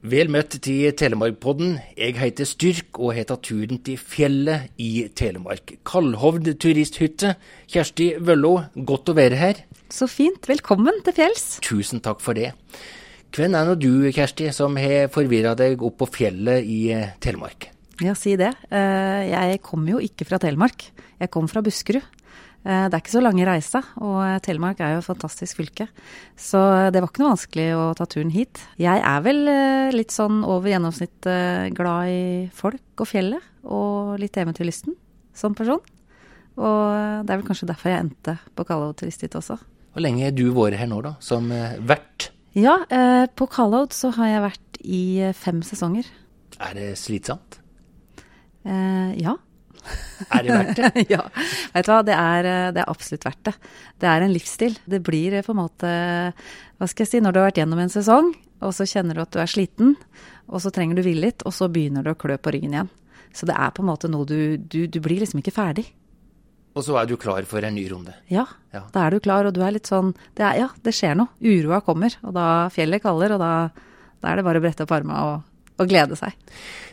Vel møtt til Telemarkpodden. Jeg heter Styrk og har tatt turen til fjellet i Telemark. Kalhovd turisthytte. Kjersti Vøllo, godt å være her. Så fint. Velkommen til fjells. Tusen takk for det. Hvem er nå du, Kjersti, som har forvirra deg opp på fjellet i eh, Telemark? Ja, si det. Eh, jeg kom jo ikke fra Telemark. Jeg kom fra Buskerud. Eh, det er ikke så lange reisa, og eh, Telemark er jo et fantastisk fylke. Så det var ikke noe vanskelig å ta turen hit. Jeg er vel eh, litt sånn over gjennomsnittet glad i folk og fjellet, og litt eventyrlysten som person. Og det er vel kanskje derfor jeg endte på Kallo turisthytte også. Hvor lenge har du vært her nå, da, som vert? Ja, på Callout så har jeg vært i fem sesonger. Er det slitsomt? Eh, ja. Er det verdt det? ja. Vet du hva, det er, det er, absolutt verdt det. Det er en livsstil. Det blir på en måte Hva skal jeg si, når du har vært gjennom en sesong, og så kjenner du at du er sliten, og så trenger du hvile litt, og så begynner du å klø på ryggen igjen. Så det er på en måte noe du Du, du blir liksom ikke ferdig. Og så er du klar for en ny runde? Ja, ja, da er du klar, og du er litt sånn det er, Ja, det skjer noe. Uroa kommer, og da fjellet kaller, og da, da er det bare å brette opp armene og, og glede seg.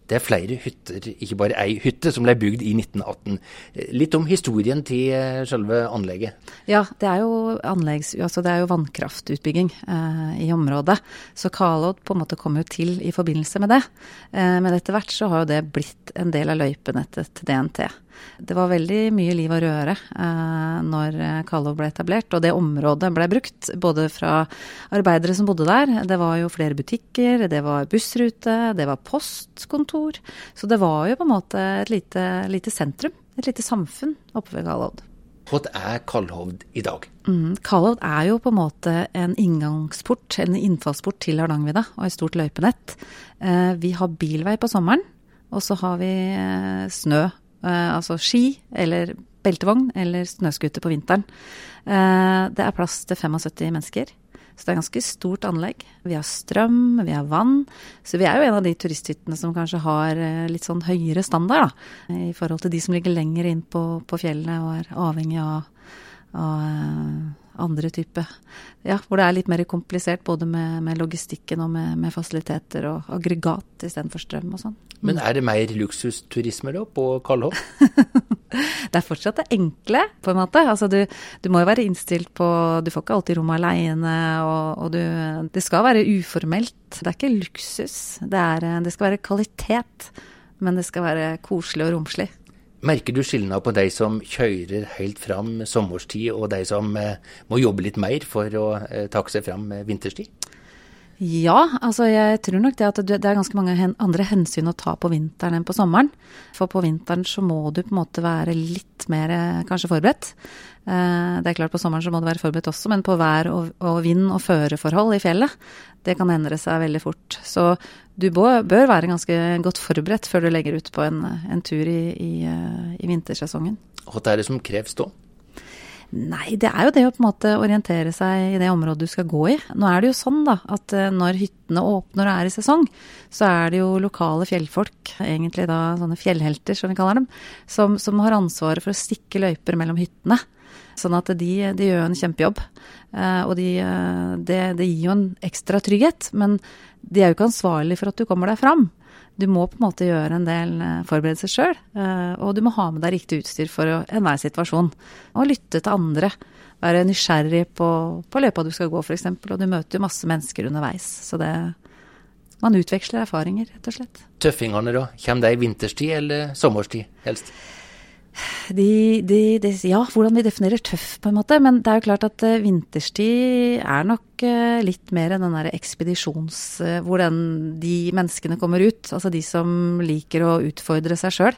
Det er flere hytter, ikke bare ei hytte, som ble bygd i 1918. Litt om historien til eh, selve anlegget? Ja, det er jo, anleggs, altså det er jo vannkraftutbygging eh, i området. Så Kalod på en måte kom jo til i forbindelse med det. Eh, men etter hvert så har jo det blitt en del av løypenettet til DNT. Det var veldig mye liv og røre eh, når Kalov ble etablert, og det området ble brukt både fra arbeidere som bodde der. Det var jo flere butikker, det var bussrute, det var postkontor. Så det var jo på en måte et lite, lite sentrum, et lite samfunn oppe ved Kalhovd. Hva er Kalhovd i dag? Mm, Kalhovd er jo på en måte en inngangsport, en innfallsport til Hardangervidda og et stort løypenett. Eh, vi har bilvei på sommeren, og så har vi eh, snø altså ski eller beltevogn eller snøscooter på vinteren. Eh, det er plass til 75 mennesker. Så det er ganske stort anlegg. Vi har strøm, vi har vann. Så vi er jo en av de turisthyttene som kanskje har eh, litt sånn høyere standard, da. I forhold til de som ligger lenger inn på, på fjellene og er avhengig av, av andre type Ja, hvor det er litt mer komplisert både med, med logistikken og med, med, fasiliteter og aggregat istedenfor strøm og sånn. Men er det mer luksusturisme da på Kalhov? det er fortsatt det enkle, på en måte. Altså du, du, må jo være innstilt på Du får ikke alltid rom aleine, og, og du, Det skal være uformelt. Det er ikke luksus. Det, er, det skal være kvalitet, men det skal være koselig og romslig. Merker du skillnad på de som kjører helt fram sommerstid, og de som eh, må jobbe litt mer for å eh, takke seg fram vinterstid? Ja, altså jeg tror nok det at det er ganske mange andre hensyn å ta på vinteren enn på sommeren. For på vinteren så må du på en måte være litt mer eh, kanskje forberedt. Det er klart på sommeren så må du være forberedt også, men på vær og, og vind og føreforhold i fjellet, det kan endre seg veldig fort. Så du bør være ganske godt forberedt før du legger ut på en, en tur i, i, eh, i, vintersesongen. Hva er det som kreves da? Nei, det er jo det å på en måte orientere seg i det området du skal gå i. Nå er det jo sånn da, at eh, når hyttene åpner og er i sesong, så er det jo lokale fjellfolk, egentlig da sånne fjellhelter som vi kaller dem, som, som har ansvaret for å stikke løyper mellom hyttene. Sånn at de, de gjør en kjempejobb. Eh, og de, det, det, gir jo en ekstra trygghet. Men de er jo ikke ansvarlig for at du kommer deg fram. Du må på en måte gjøre en del eh, forberedelser sjøl, eh, og du må ha med deg riktig utstyr for enhver situasjon. Og lytte til andre. Være nysgjerrig på, på løypa du skal gå, f.eks. Og du møter jo masse mennesker underveis. Så det Man utveksler erfaringer, rett og slett. Tøffingene, da? Kommer de vinterstid eller sommerstid, helst? De, de, de, ja, hvordan vi definerer tøff, på en måte. Men det er jo klart at uh, vinterstid er nok uh, litt mer enn den derre ekspedisjons... Uh, hvor den, de menneskene kommer ut. Altså de som liker å utfordre seg sjøl.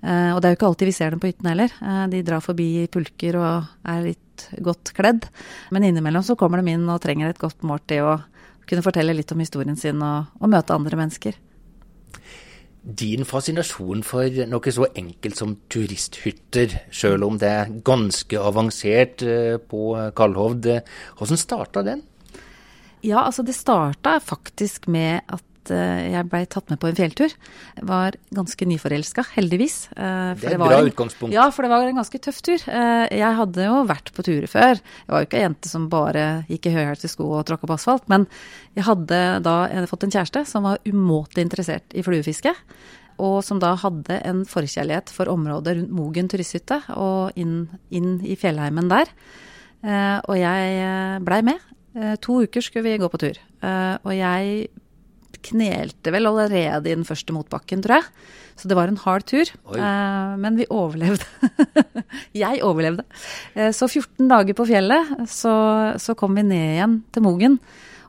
og det er jo ikke alltid vi ser dem på hyttene heller. de drar forbi pulker og er litt godt kledd. Men innimellom så kommer de inn og trenger et godt måltid og kunne fortelle litt om historien sin og, og møte andre mennesker din fascinasjon for noe så enkelt som turisthytter, sjøl om det er ganske avansert eh, på Kalhovd. Hvordan starta den? Ja, altså det starta faktisk med at eh, jeg blei tatt med på en fjelltur. Var ganske nyforelska, heldigvis. For det er et bra en, utgangspunkt. Ja, for det var en ganske tøff tur. Eh, jeg hadde jo vært på turer før. Jeg var jo ikke ei jente som bare gikk i høyhælte sko og tråkka på asfalt. Men jeg hadde da fått en kjæreste som var umåtelig interessert i fluefiske. Og som da hadde en forkjærlighet for området rundt Mogen turisthytte og inn, inn i fjellheimen der. Og jeg blei med. To uker skulle vi gå på tur. Og jeg knelte vel allerede i den første motbakken, tror jeg. Så det var en hard tur. Eh, men vi overlevde. jeg overlevde. Eh, så 14 dager på fjellet, så, så, kom vi ned igjen til Mogen.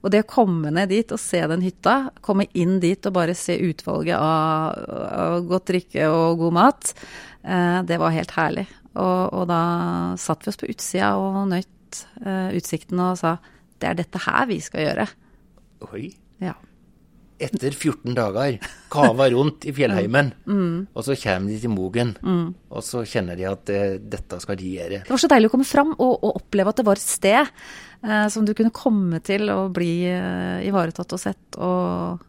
Og det å komme ned dit og se den hytta, komme inn dit og bare se utvalget av, av godt drikke og god mat, eh, det var helt herlig. Og, og, da satt vi oss på utsida og nøyt eh, utsikten og sa det er dette her vi skal gjøre. Oi. Ja etter 14 dager kava rundt i fjellheimen, mm. og så kommer de til Mogen, mm. og så kjenner de at eh, dette skal de gjøre. Det var så deilig å komme fram og, og oppleve at det var et sted eh, som du kunne komme til og bli eh, ivaretatt og sett, og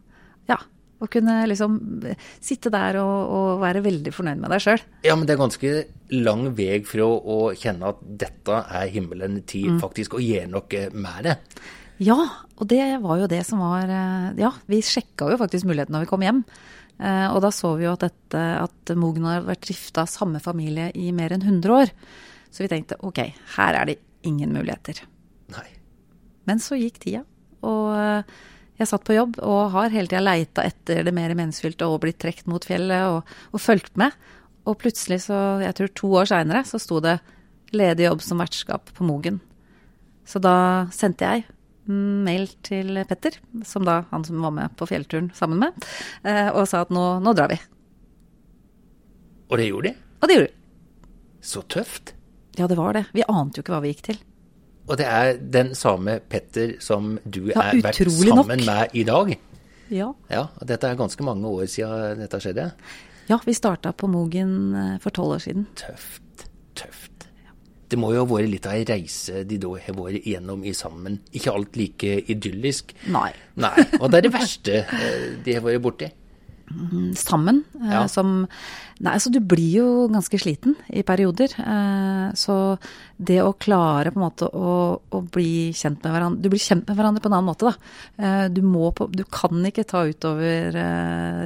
ja. Å kunne liksom sitte der og, og, være veldig fornøyd med deg sjøl. Ja, men det er ganske lang vei fra å kjenne at dette er himmelen til mm. faktisk å gjøre noe med det. Ja, og det var jo det som var eh, Ja, vi sjekka jo faktisk muligheten når vi kom hjem. Eh, og da så vi jo at, dette, at Mogen har vært drifta av samme familie i mer enn 100 år. Så vi tenkte ok, her er det ingen muligheter. Nei. Men så gikk tida, og eh, jeg satt på jobb og har hele tida leita etter det mer meningsfylte og blitt trukket mot fjellet og, og fulgt med. Og plutselig, så jeg tror to år seinere, så sto det ledig jobb som vertskap på Mogen. Så da sendte jeg mail til Petter, som da han som var med på fjellturen sammen med, eh, og sa at nå, nå drar vi. Og det gjorde de? Og det gjorde de. Så tøft. Ja, det var det. Vi ante jo ikke hva vi gikk til. Og det er den samme Petter som du ja, er vært sammen nok. med i dag? Ja. ja. Og dette er ganske mange år siden dette skjedde? Ja, vi starta på Mogen eh, for tolv år siden. Tøft. Tøft. Det må jo ha vært litt av ei reise de da har vært igjennom i sammen. Ikke alt like idyllisk. Nei. Nei. Og det er det verste eh, de har vært borti? Mm, sammen. Eh, ja. Som Nei, altså du blir jo ganske sliten i perioder. Eh, så det å klare på en måte å, å bli kjent med hverandre Du blir kjent med hverandre på en annen måte, da. Du, må på, du kan ikke ta utover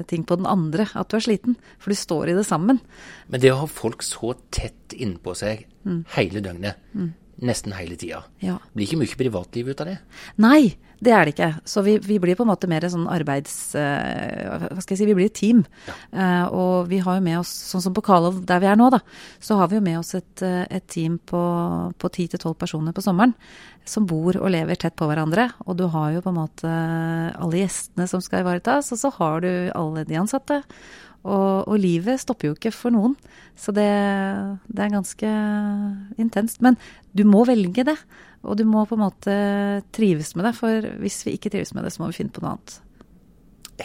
ting på den andre at du er sliten, for du står i det sammen. Men det å ha folk så tett innpå seg mm. hele døgnet, mm. Nesten hele tida, ja. blir ikke mye privatliv ut av det? Nei, det er det ikke. Så vi, vi, blir på en måte mer sånn arbeids... Uh, hva skal jeg si, vi blir et team. Ja. Uh, og vi har jo med oss, sånn som på Kalov der vi er nå, da, så har vi jo med oss et, eh, et team på ti til tolv personer på sommeren. Som bor og lever tett på hverandre. Og du har jo på en måte alle gjestene som skal ivaretas, og så har du alle de ansatte. Og, og, livet stopper jo ikke for noen. Så det, det, er ganske intenst. Men du må velge det. Og du må på en måte trives med det. For hvis vi ikke trives med det, så må vi finne på noe annet.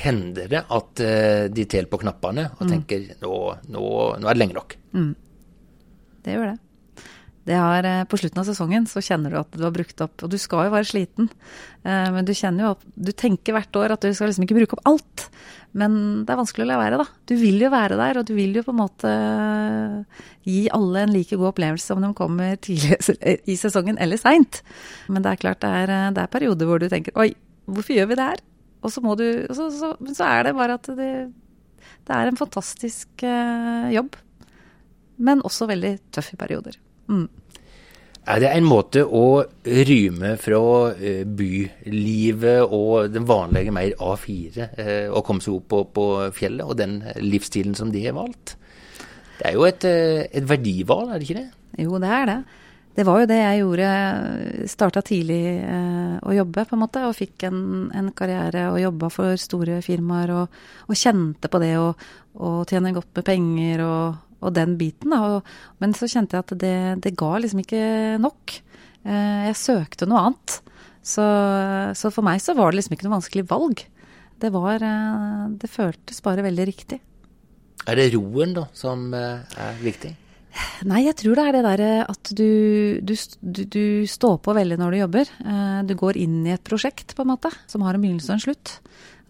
Hender det at uh, de teller på knappene og mm. tenker nå, nå, nå, er det lenge nok? Mm. Det gjør det. Har, eh, på slutten av sesongen så kjenner du at du har brukt opp Og du skal jo være sliten, eh, men du kjenner jo at Du tenker hvert år at du skal liksom ikke bruke opp alt. Men det er vanskelig å la være, da. Du vil jo være der, og du vil jo på en måte gi alle en like god opplevelse om de kommer tidlig i sesongen eller seint. Men det er klart det er, det er, perioder hvor du tenker oi, hvorfor gjør vi det her? Og så må du så, så, så er det bare at det, det er en fantastisk jobb. Men også veldig tøff i perioder. Mm. Er det en måte å ryme fra eh, bylivet og den vanlige mer A4, eh, og komme seg opp på, på, fjellet, og den livsstilen som de har valgt? Det er jo et, eh, et verdivalg, er det ikke det? Jo, det er det. Det var jo det jeg gjorde. Starta tidlig eh, å jobbe, på en måte. Og fikk en, en karriere og jobba for store firmaer. Og, og kjente på det å tjene godt med penger og, og den biten. Da. men så kjente jeg at det, det ga liksom ikke nok. Eh, jeg søkte noe annet. Så, så, for meg så var det liksom ikke noe vanskelig valg. Det var eh, Det føltes bare veldig riktig. Er det roen da som eh, er viktig? Nei, jeg tror det er det derre at du, du, du, du, står på veldig når du jobber. Du går inn i et prosjekt, på en måte, som har en begynnelse og en slutt.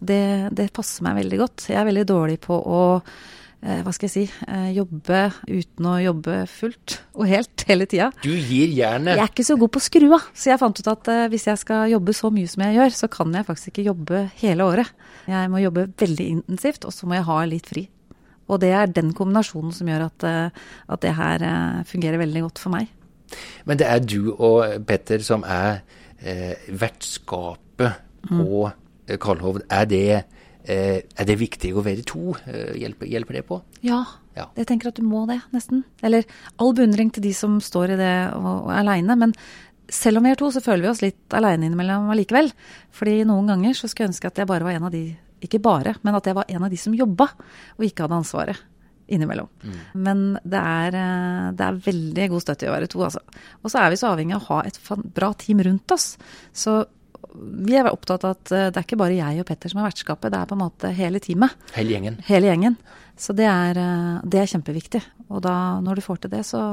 Det, det passer meg veldig godt. Jeg er veldig dårlig på å hva skal jeg si, eh, jobbe uten å jobbe fullt og helt hele tida. Du gir jernet. Jeg er ikke så god på å skru av, så jeg fant ut at hvis jeg skal jobbe så mye som jeg gjør, så kan jeg faktisk ikke jobbe hele året. Jeg må jobbe veldig intensivt, og så må jeg ha litt fri. Og det er den kombinasjonen som gjør at, eh, at, det her eh, fungerer veldig godt for meg. Men det er du og Petter som er eh, vertskapet mm. på mm. Karlhovd. Er det, eh, er det viktig å være to? Hjelper, hjelper det på? Ja, ja, jeg tenker at du må det, nesten. Eller all beundring til de som står i det og, og er aleine. Men selv om vi er to, så føler vi oss litt aleine innimellom allikevel. Fordi noen ganger så skulle jeg ønske at jeg bare var en av de ikke bare, men at jeg var en av de som jobba og ikke hadde ansvaret innimellom. Mm. Men det er, eh, det er, veldig god støtte i å være to, altså. Og så er vi så avhengig av å ha et bra team rundt oss. Så vi er opptatt av at eh, det er ikke bare jeg og Petter som er vertskapet, det er på en måte hele teamet. Hele gjengen. Hele gjengen. Så det er, eh, det er kjempeviktig. Og da, når du får til det, så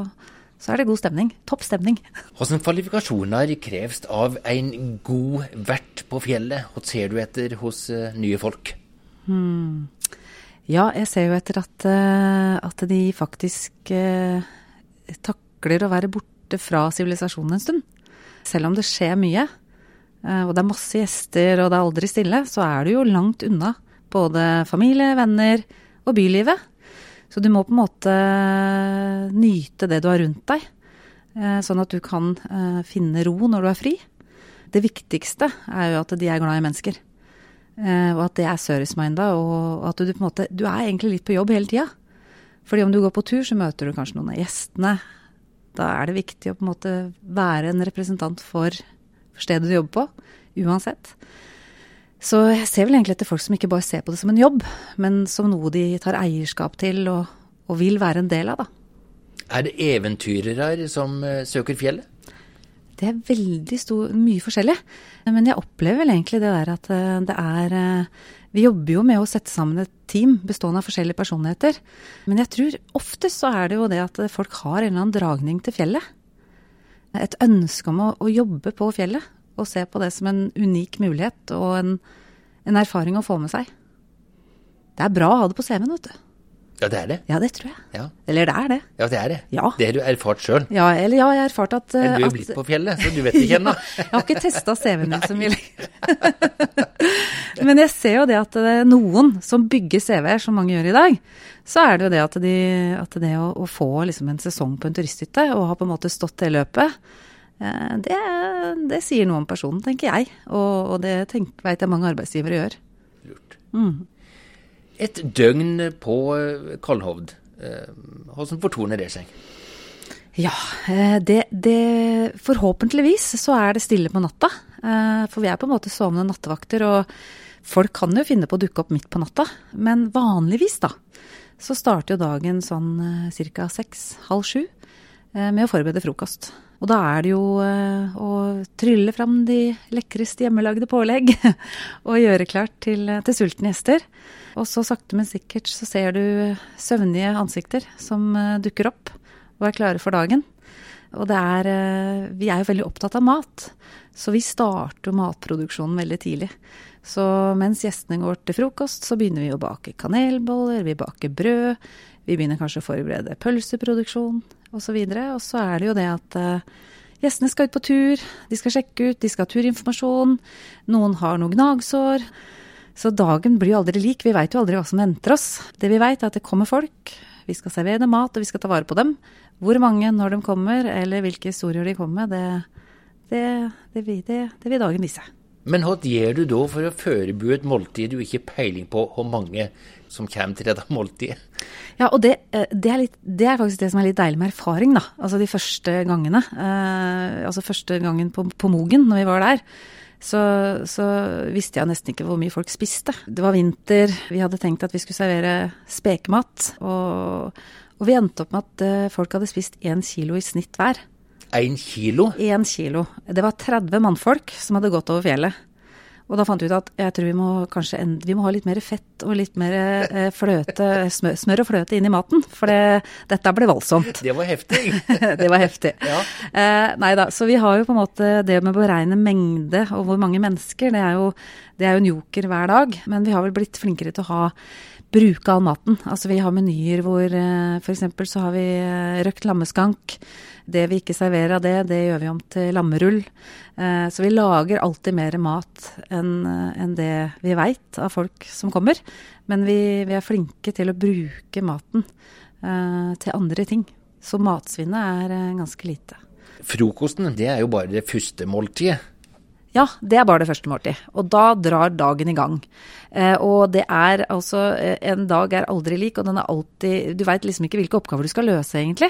så er det god stemning. Topp stemning. Hvilke kvalifikasjoner kreves av en god vert på fjellet? Hva ser du etter hos uh, nye folk? Hmm. Ja, jeg ser jo etter at, at de faktisk eh, takler å være borte fra sivilisasjonen en stund. Selv om det skjer mye, og det er masse gjester og det er aldri stille, så er du jo langt unna både familie, venner og bylivet. Så du må på en måte nyte det du har rundt deg, eh, sånn at du kan eh, finne ro når du er fri. Det viktigste er jo at de er glad i mennesker. Eh, og at det er service-minda, og at du på en måte Du er egentlig litt på jobb hele tida. Fordi om du går på tur, så møter du kanskje noen av gjestene. Da er det viktig å på en måte være en representant for, for stedet du jobber på, uansett. Så jeg ser vel egentlig etter folk som ikke bare ser på det som en jobb, men som noe de tar eierskap til og, og vil være en del av, da. Er det eventyrere som uh, søker fjellet? Det er veldig stor, mye forskjellig. Men jeg opplever vel egentlig det der at uh, det er uh, Vi jobber jo med å sette sammen et team bestående av forskjellige personligheter. Men jeg tror oftest så er det jo det at folk har en eller annen dragning til fjellet. Et ønske om å, å jobbe på fjellet og se på det som en unik mulighet og en, en erfaring å få med seg. Det er bra å ha det på CV-en, vet du. Ja, det er det. Ja, det tror jeg. Ja. Eller det er det. Ja, det er det. Ja. Det har du erfart sjøl. Ja, eller ja, jeg har erfart at Men du er at, blitt på fjellet, så du vet ikke ennå. jeg har ikke testa CV-en min så mye Men jeg ser jo det at det er noen som bygger CV-er, som mange gjør i dag, så er det jo det at, de, at det å, å få liksom en sesong på en turisthytte og ha på en måte stått det løpet Eh, det, det, sier noe om personen, tenker jeg. Og, og det vet jeg mange arbeidsgivere gjør. Lurt. Mm. Et døgn på eh, Kalhovd, hvordan eh, fortoner det seg? Ja, det, det, Forhåpentligvis så er det stille på natta. For vi er på en måte sovende nattevakter, og folk kan jo finne på å dukke opp midt på natta. Men vanligvis, da, så starter jo dagen sånn ca. seks-halv sju med å forberede frokost. Og da er det jo eh, å trylle fram de lekreste hjemmelagde pålegg og gjøre klart til, til sultne gjester. Og så sakte, men sikkert så ser du søvnige ansikter som eh, dukker opp og er klare for dagen. Og det er eh, Vi er jo veldig opptatt av mat, så vi starter matproduksjonen veldig tidlig. Så mens gjestene går til frokost, så begynner vi å bake kanelboller, vi baker brød. Vi begynner kanskje å forberede pølseproduksjon osv. Og, så er det jo det at uh, gjestene skal ut på tur, de skal sjekke ut, de skal ha turinformasjon. Noen har noe gnagsår. Så dagen blir jo aldri lik. Vi veit jo aldri hva som venter oss. Det vi veit er at det kommer folk. Vi skal servere mat, og vi skal ta vare på dem. Hvor mange når de kommer, eller hvilke historier de kommer med, det, det, det, det, det vil dagen vise. Men hva gjør du da for å forberede et måltid du ikke har peiling på hvor mange som kommer til dette måltidet? Ja, og det, eh, det, er litt, det, er faktisk det som er litt deilig med erfaring, da. Altså de første gangene. Eh, altså første gangen på, på Mogen, når vi var der. Så, så, visste jeg nesten ikke hvor mye folk spiste. Det var vinter, vi hadde tenkt at vi skulle servere spekemat. Og, og vi endte opp med at eh, folk hadde spist én kilo i snitt hver. Én kilo? Én kilo. Det var 30 mannfolk som hadde gått over fjellet. Og da fant vi ut at jeg tror vi må kanskje vi må ha litt mer fett og litt mer eh, fløte, smør, smør og fløte inn i maten. For det, dette ble voldsomt. Det var heftig. det var heftig. Ja. Eh, nei da, så vi har jo på en måte det med å beregne mengde og hvor mange mennesker, det er, jo, det er jo en joker hver dag. Men vi har vel blitt flinkere til å ha bruke all maten. Altså vi har menyer hvor eh, f.eks. så har vi eh, røkt lammeskank. Det vi ikke serverer av det, det gjør vi om til lammerull. Eh, så vi lager alltid mer mat enn eh, det vi veit av folk som kommer. Men vi, vi er flinke til å bruke maten eh, til andre ting. Så matsvinnet er ganske lite. Frokosten, det er jo bare det første måltidet. Ja, det er bare det første måltid. Og da drar dagen i gang. Eh, og det er altså eh, En dag er aldri lik, og den er alltid Du veit liksom ikke hvilke oppgaver du skal løse, egentlig.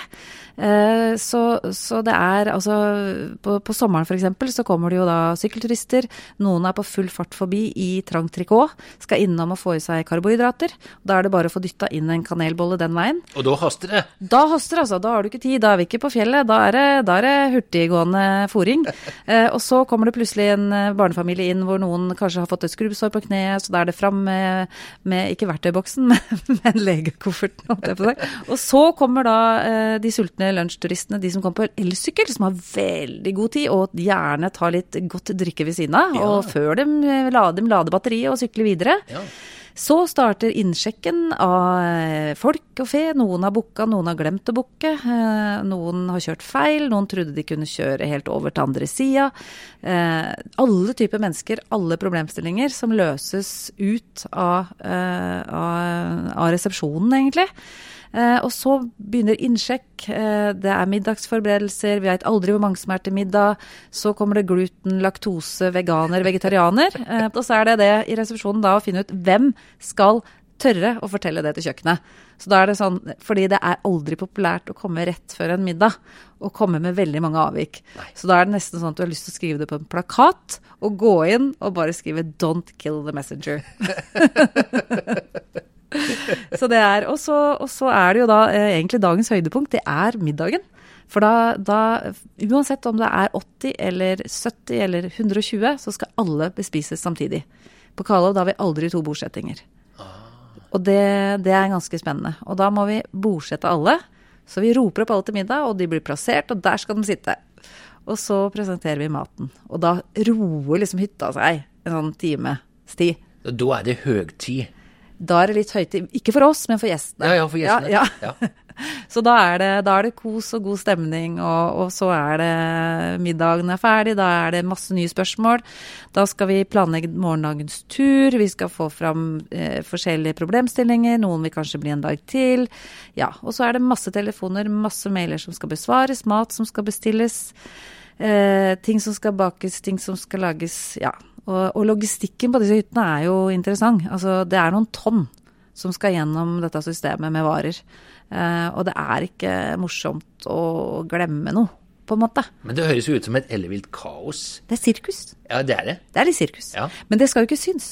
Eh, så, så det er altså På, på sommeren f.eks. så kommer det jo da sykkelturister. Noen er på full fart forbi i trang trikot. Skal innom og få i seg karbohydrater. Da er det bare å få dytta inn en kanelbolle den veien. Og da haster det. Da haster det, altså. Da har du ikke tid. Da er vi ikke på fjellet. Da er det, da er det hurtiggående fòring. Eh, og så kommer det plutselig en eh, barnefamilie inn hvor noen kanskje har fått et skrubbsår på kneet, så da er det fram med, med ikke verktøyboksen, men, men legekofferten. holdt jeg på å si. Og så kommer da eh, de sultne lunsjturistene, de som kommer på elsykkel, som har veldig god tid, og gjerne tar litt godt drikke ved siden av. Ja. Og før de lader, de lader batteriet og sykler videre. Ja. Så starter innsjekken av eh, folk og fe. Noen har booka, noen har glemt å booke. Eh, Noen har kjørt feil, noen trodde de kunne kjøre helt over til andre sida. Eh, Alle typer mennesker, alle problemstillinger som løses ut av, av, av resepsjonen, egentlig. Eh, og så begynner innsjekk. Eh, det er middagsforberedelser. Vi veit aldri hvor mange som er til middag. Så kommer det gluten, laktose, veganer, vegetarianer. Eh, og så er det det i resepsjonen da å finne ut hvem skal tørre å fortelle det til kjøkkenet. Så da er det sånn, fordi det er aldri populært å komme rett før en middag og komme med veldig mange avvik. Så da er det nesten sånn at du har lyst til å skrive det på en plakat og gå inn og bare skrive 'Don't kill the messenger'. Så det er, og så, er det jo da eh, egentlig dagens høydepunkt, det er middagen. For da, da, uansett om det er 80 eller 70 eller 120, så skal alle bespises samtidig. På Kalov da har vi aldri to bordsettinger. Og det, det er ganske spennende. Og da må vi bordsette alle. Så vi roper opp alle til middag, og de blir plassert, og der skal de sitte. Og så presenterer vi maten. Og da roer liksom hytta seg en sånn times tid. Da er det høgtid. Da er det litt høytid. Ikke for oss, men for gjestene. Ja, ja, for gjestene. Ja, Ja. Så da er, det, da er det kos og god stemning, og, og så er det middagen er ferdig, da er det masse nye spørsmål. Da skal vi planlegge morgendagens tur, vi skal få fram eh, forskjellige problemstillinger, noen vil kanskje bli en dag til. Ja, og så er det masse telefoner, masse mailer som skal besvares, mat som skal bestilles. Eh, ting som skal bakes, ting som skal lages, ja. Og, og logistikken på disse hyttene er jo interessant. Altså, det er noen tonn som skal gjennom dette systemet med varer. Eh, og det er ikke morsomt å glemme noe, på en måte. Men det høres jo ut som et ellevilt kaos. Det er sirkus. Ja, det er det. Det er litt sirkus. Ja. Men det skal jo ikke synes.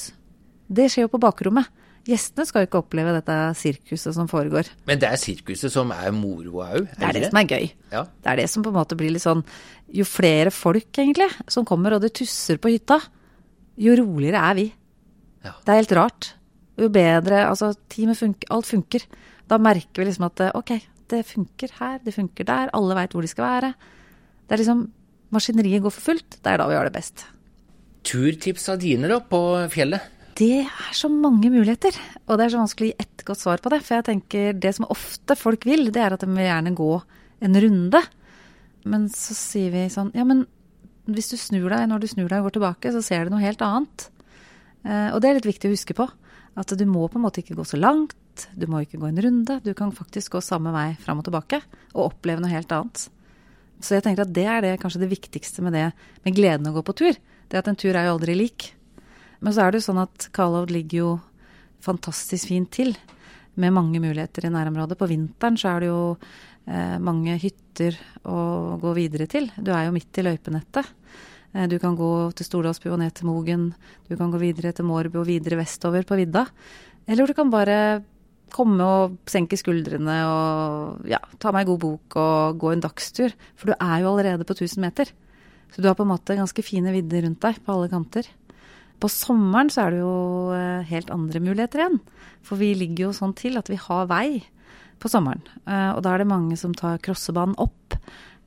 Det skjer jo på bakrommet. Gjestene skal jo ikke oppleve dette sirkuset som foregår. Men det er sirkuset som er moro òg, Det er det som er gøy. Ja. Det er det som på en måte blir litt sånn Jo flere folk, egentlig, som kommer og det tusser på hytta, jo roligere er vi. Ja. Det er helt rart. Jo bedre Altså, teamet funker, alt funker. Da merker vi liksom at eh, ok, det funker her, det funker der, alle veit hvor de skal være. Det er liksom Maskineriet går for fullt. Det er da vi har det best. Turtipsa dine, da, på fjellet? Det er så mange muligheter, og det er så vanskelig å gi ett godt svar på det. For jeg tenker det som ofte folk vil, det er at de vil gjerne gå en runde. Men så sier vi sånn Ja, men hvis du snur deg, når du snur deg og går tilbake, så ser du noe helt annet. Eh, og det er litt viktig å huske på. At du må på en måte ikke gå så langt. Du må ikke gå en runde. Du kan faktisk gå samme vei fram og tilbake og oppleve noe helt annet. Så jeg tenker at det er det, kanskje det viktigste med det, med gleden å gå på tur. Det at en tur er jo aldri lik. Men så er det jo sånn at Karlov ligger jo fantastisk fint til med mange muligheter i nærområdet. På vinteren så er det jo eh, mange hytter å gå videre til. Du er jo midt i løypenettet. Eh, du kan gå til Stordalsbu og ned til Mogen. Du kan gå videre til Mårbu og videre vestover på vidda. Eller du kan bare komme og senke skuldrene og ja, ta meg en god bok og gå en dagstur. For du er jo allerede på 1000 meter. Så du har på en måte ganske fine vidder rundt deg på alle kanter. På sommeren så er det jo eh, helt andre muligheter igjen. For vi ligger jo sånn til at vi har vei på sommeren. Eh, og da er det mange som tar crossebanen opp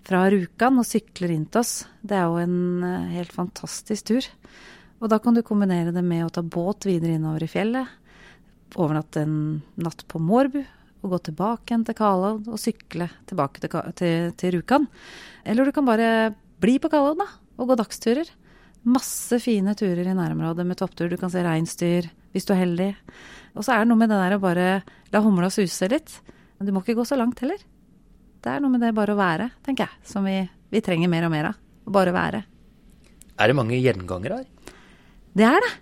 fra Rjukan og sykler inn til oss. Det er jo en eh, helt fantastisk tur. Og da kan du kombinere det med å ta båt videre innover i fjellet. Overnatte en natt på Mårbu og gå tilbake igjen til Kalodd og sykle tilbake til, til, til Rjukan. Eller du kan bare bli på Kalodd da, og gå dagsturer. Masse fine turer i nærområdet med topptur. Du kan se reinsdyr hvis du er heldig. Og så er det noe med det der å bare la humla suse litt. Men du må ikke gå så langt heller. Det er noe med det bare å være, tenker jeg, som vi, vi trenger mer og mer av. Bare være. Er det mange gjengangere her? Det er det.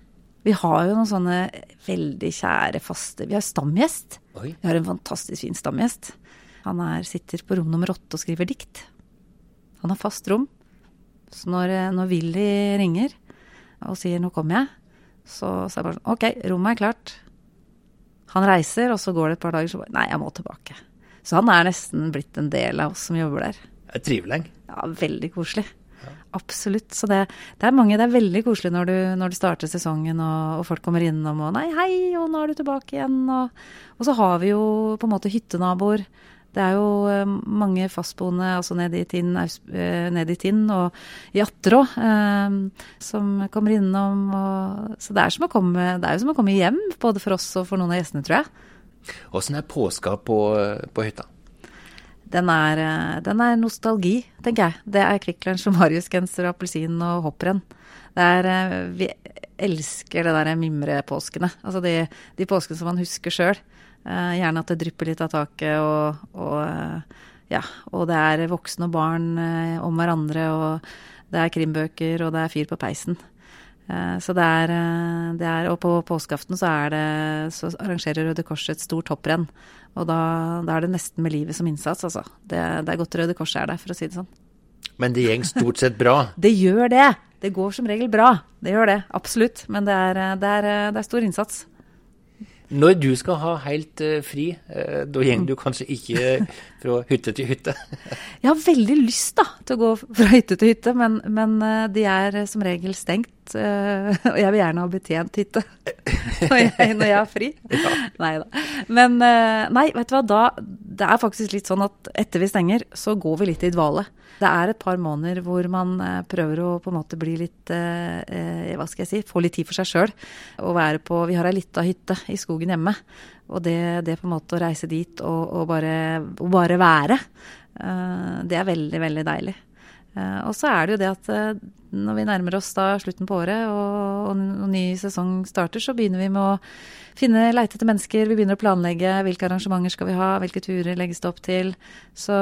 Vi har jo noen sånne veldig kjære faste Vi har stamgjest. Oi. Vi har en fantastisk fin stamgjest. Han er, sitter på rom nummer åtte og skriver dikt. Han har fast rom. Så når, eh, når Willy ringer og sier 'nå kommer jeg', så, så er det bare sånn OK, rommet er klart. Han reiser, og så går det et par dager, så bare Nei, jeg må tilbake. Så han er nesten blitt en del av oss som jobber der. Er trivelig. Ja, veldig koselig. Absolutt. Så det, det, er mange Det er veldig koselig når du, når du starter sesongen og, og, folk kommer innom og 'nei, hei, og nå er du tilbake igjen'. Og, og så har vi jo på en måte hyttenaboer. Det er jo eh, mange fastboende altså nede i Tinn, eh, ned i Tinn og i Atterå eh, som kommer innom. Og, så det er, som å komme, det er jo som å komme hjem, både for oss og for noen av gjestene, tror jeg. Åssen er påska på, på hytta? Den er, den er, nostalgi, tenker jeg. Det er Kvikk Lunsj og Mariusgenser og appelsin og hopprenn. Det vi elsker det der mimrepåskene. Altså de, de påskene som man husker sjøl. Uh, gjerne at det drypper litt av taket, og, og, uh, ja, og det er voksne og barn uh, om hverandre, og det er krimbøker, og det er fyr på peisen. så det er, det er, Og på påskeaften så, er det, så arrangerer Røde Kors et stort hopprenn. Og da, da, er det nesten med livet som innsats, altså. Det, det er godt Røde Kors er der, for å si det sånn. Men det gjeng stort sett bra? det gjør det. Det går som regel bra. Det gjør det, absolutt. Men det er, det er, det er stor innsats. Når du skal ha helt uh, fri, uh, da går du kanskje ikke fra hytte til hytte? jeg har veldig lyst da, til å gå fra hytte til hytte, men, men uh, de er som regel stengt. Og jeg vil gjerne ha betjent hytte når, jeg, når jeg har fri. Ja. Nei da. Men nei, vet du hva, da Det er faktisk litt sånn at etter vi stenger, så går vi litt i dvale. Det er et par måneder hvor man eh, prøver å på en måte bli litt eh, eh, Hva skal jeg si Få litt tid for seg sjøl. Og være på Vi har ei lita hytte i skogen hjemme. Og det, det, på en måte å reise dit og, og, bare, og bare, være, det er veldig, veldig deilig. Og så er det jo det at når vi nærmer oss da slutten på året og, og ny sesong starter, så begynner vi med å finne, leite etter mennesker. Vi begynner å planlegge hvilke arrangementer skal vi ha, hvilke turer legges det opp til. Så,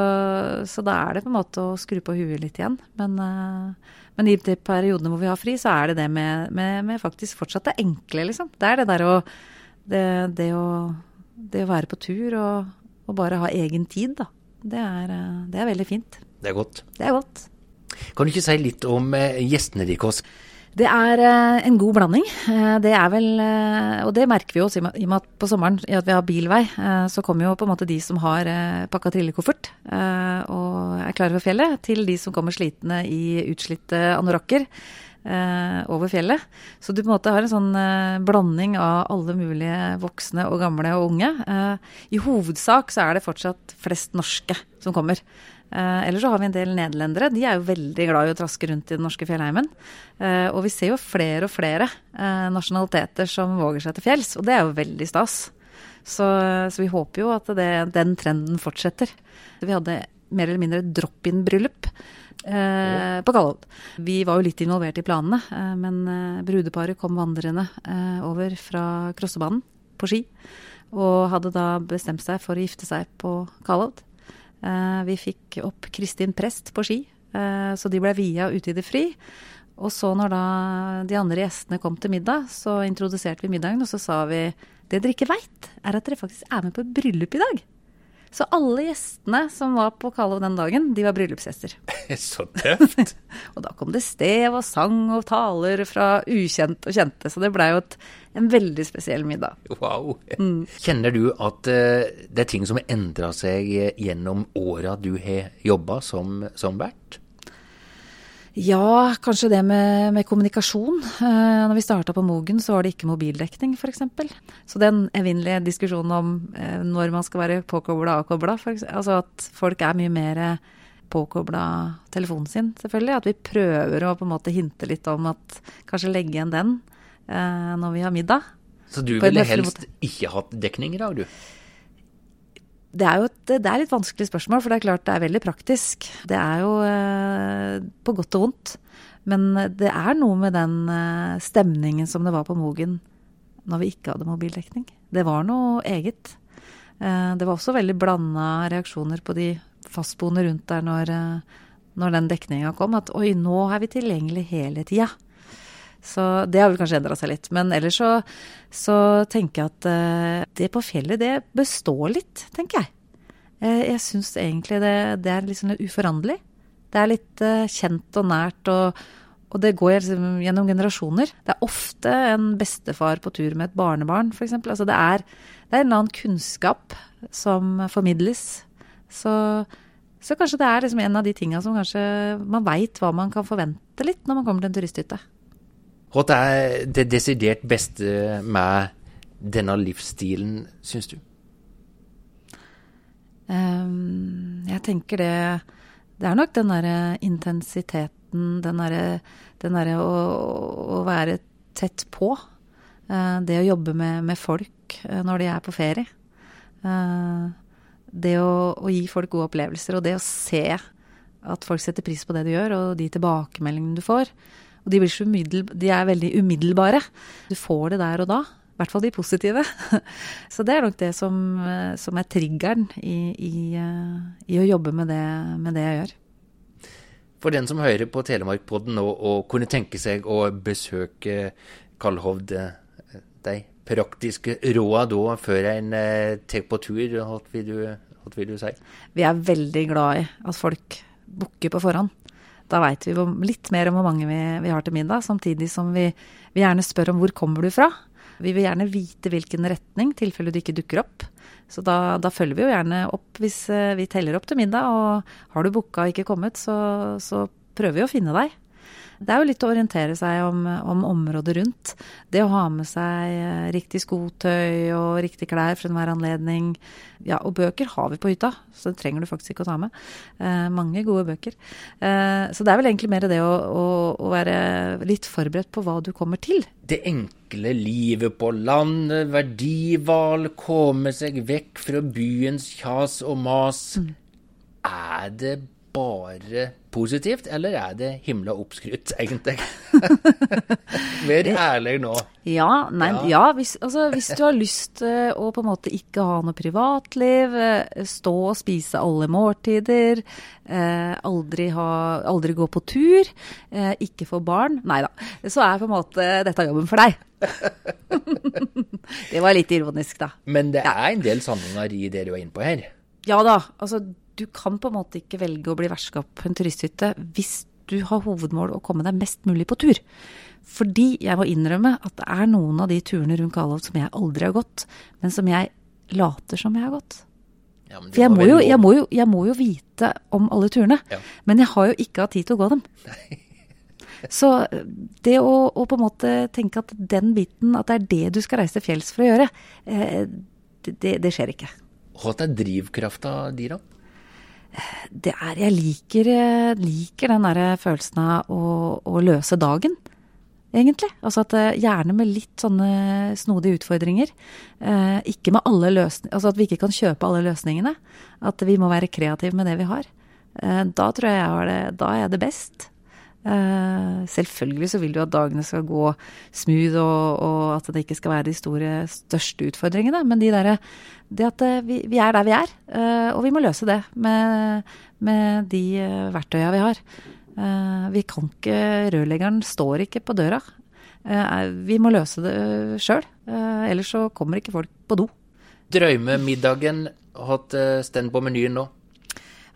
så da er det på en måte å skru på huet litt igjen. Men, uh, men i de periodene hvor vi har fri, så er det det med, med, med faktisk fortsatt det enkle, liksom. Det er det der å det, det, å det å være på tur og, og, bare ha egen tid, da. Det er, det er veldig fint. Det er godt. Det er godt. Kan du ikke si litt om uh, gjestene deres? Det er eh, en god blanding. Eh, det er vel eh, Og det merker vi jo i og med at på sommeren i at vi har bilvei, så kommer jo på en måte de som har pakka trillekoffert og er klare for fjellet, til de som kommer slitne i utslitte anorakker over fjellet. Så du på en måte har en sånn blanding av alle mulige voksne og gamle og unge. I hovedsak så er det fortsatt flest norske som kommer. Eh, Eller så har vi en del nederlendere. De er jo veldig glad i å traske rundt i den norske fjellheimen. Eh, og vi ser jo flere og flere eh, nasjonaliteter som våger seg til fjells, og det er jo veldig stas. Så, så vi håper jo at det, den trenden fortsetter. Vi hadde mer eller mindre drop-in-bryllup eh, på Kalodd. Vi var jo litt involvert i planene, eh, men eh, brudeparet kom vandrende over fra Krossebanen på ski. Og hadde da bestemt seg for å gifte seg på Kalodd. Eh, vi fikk opp Kristin Prest på ski, eh, så de ble via ute i det fri. Og så når da de andre gjestene kom til middag, så introduserte vi middagen, og så sa vi det dere ikke veit, er at dere faktisk er med på et bryllup i dag. Så alle gjestene som var på Kalov den dagen, de var bryllupsgjester. Så tøft! og da kom det stev og sang og taler fra ukjent og kjente, så det blei jo et, en veldig spesiell middag. Wow. Mm. Kjenner du at uh, det er ting som har endra seg gjennom åra du har jobba som, som vert? Ja, kanskje det med, med kommunikasjon. Eh, når vi starta på Mogen, så var det ikke mobildekning, f.eks. Så den evinnelige diskusjonen om eh, når man skal være påkobla og avkobla, altså at folk er mye mer påkobla telefonen sin, selvfølgelig. At vi prøver å på en måte hinte litt om at kanskje legge igjen den eh, når vi har middag. Så du ville helst ikke hatt dekning i dag, du? Det er jo et, det er litt vanskelig spørsmål, for det er klart det er veldig praktisk. Det er jo eh, på godt og vondt. Men det er noe med den eh, stemningen som det var på Mogen når vi ikke hadde mobildekning. Det var noe eget. Eh, det var også veldig blanda reaksjoner på de fastboende rundt der når, når den dekninga kom. At oi, nå er vi tilgjengelig hele tida. Så det har vel kanskje endra seg litt. Men ellers så, så tenker jeg at uh, det på fjellet, det består litt, tenker jeg. Uh, jeg syns egentlig det, det, er litt sånn uforanderlig. Det er litt uh, kjent og nært, og, og det går liksom gjennom generasjoner. Det er ofte en bestefar på tur med et barnebarn, f.eks. Altså det er, det er en eller annen kunnskap som formidles. Så, så kanskje det er liksom en av de tinga som kanskje man veit hva man kan forvente litt når man kommer til en turisthytte. Hva er det desidert beste med denne livsstilen, syns du? Um, jeg tenker det Det er nok den derre intensiteten, den derre der å, å, være tett på. Uh, det å jobbe med, med folk uh, når de er på ferie. Uh, det å, å, gi folk gode opplevelser, og det å se at folk setter pris på det du gjør, og de tilbakemeldingene du får. Og de, de, er veldig umiddelbare. Du får det der og da. I hvert fall de positive. Så det er nok det som, eh, som er triggeren i, i, eh, i, å jobbe med det, med det jeg gjør. For den som hører på Telemarkpodden nå og kunne tenke seg å besøke Kallhovd, eh, de praktiske råda da før en tar på tur, hva vil, vil du si? Vi er veldig glad i at folk booker på forhånd. Da veit vi litt mer om hvor mange vi, vi har til middag, samtidig som vi, vi, gjerne spør om hvor kommer du fra. Vi vil gjerne vite hvilken retning, i tilfelle du ikke dukker opp. Så da, da, følger vi jo gjerne opp hvis eh, vi teller opp til middag. Og har du booka og ikke kommet, så, så prøver vi å finne deg. Det er jo litt å orientere seg om, om, området rundt. Det å ha med seg eh, riktig skotøy og riktig klær for enhver anledning. Ja, og bøker har vi på hytta, så det trenger du faktisk ikke å ta med. Eh, mange gode bøker. Eh, så det er vel egentlig mer det å, å, å, være litt forberedt på hva du kommer til. Det enkle livet på landet, verdival, komme seg vekk fra byens kjas og mas. Mm. Er det bare positivt, eller er det himla oppskrytt, egentlig? Vær ærlig nå. Ja, nei, ja. ja hvis, altså, hvis, du har lyst uh, å på en måte ikke ha noe privatliv, uh, stå og spise alle måltider, uh, aldri, ha, aldri, gå på tur, ikke få barn Nei da. Så er på en måte dette jobben for deg. det var litt ironisk, da. Men det er en del sanninger i det du er inne på her? Ja da. Altså, du kan på en måte ikke velge å bli vertskap på en turisthytte hvis du har hovedmål å komme deg mest mulig på tur. Fordi jeg må innrømme at det er noen av de turene rundt Kalov som jeg aldri har gått, men som jeg later som jeg har gått. Ja, For jeg må, jo, jeg, må jo, jeg må, jo, vite om alle turene, ja. men jeg har jo ikke hatt tid til å gå dem. Så det å, å, på en måte tenke at den biten, at det er det du skal reise til fjells for å gjøre, eh, det, det, skjer ikke. Hva er drivkrafta di, da? Det er Jeg liker, liker den derre følelsen av å, å, løse dagen, egentlig. Altså at eh, gjerne med litt sånne snodige utfordringer. Eh, ikke med alle løsninger Altså at vi ikke kan kjøpe alle løsningene. At vi må være kreative med det vi har. Eh, da tror jeg jeg har det Da er jeg det best. Uh, selvfølgelig så vil du at dagene skal gå smooth, og, og, at det ikke skal være de store, største utfordringene. Men de der, det at uh, vi, vi, er der vi er, uh, og vi må løse det med, med de verktøya vi har. vi kan ikke Rørleggeren står ikke på døra. vi må løse det sjøl. ellers så kommer ikke folk på do. Drømmemiddagen hatt stand på menyen nå?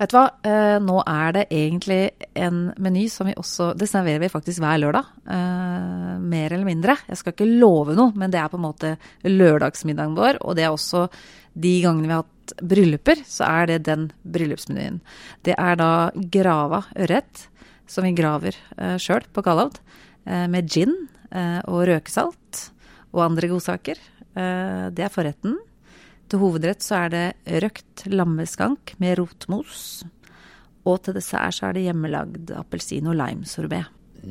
Vet du hva, eh, nå er det egentlig en meny som vi også Det serverer vi faktisk hver lørdag. Eh, mer eller mindre. Jeg skal ikke love noe, men det er på en måte lørdagsmiddagen vår. Og det er også de gangene vi har hatt brylluper, så er det den bryllupsmenyen. Det er da grava ørret som vi graver uh, sjøl på. Uh, med gin og røkesalt og andre godsaker. Det er forretten. Til hovedrett så er det røkt lammeskank med rotmos. Og til dessert så er det hjemmelagd appelsin- og limesorbé.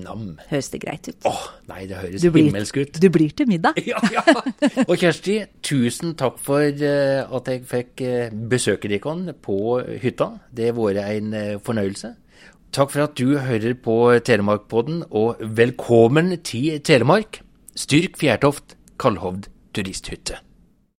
Nam. Høres det greit ut? Åh, nei, det høres blir- himmelsk ut. Du blir til middag. Ja, ja. Og Kjersti, tusen takk for eh, at jeg fikk uh, besøke dere på hytta. Det har vært en eh, fornøyelse. Takk for at du hører på Telemarkpodden, og velkommen til Telemark. Styrk Fjærtoft, Kalhovd turisthytte.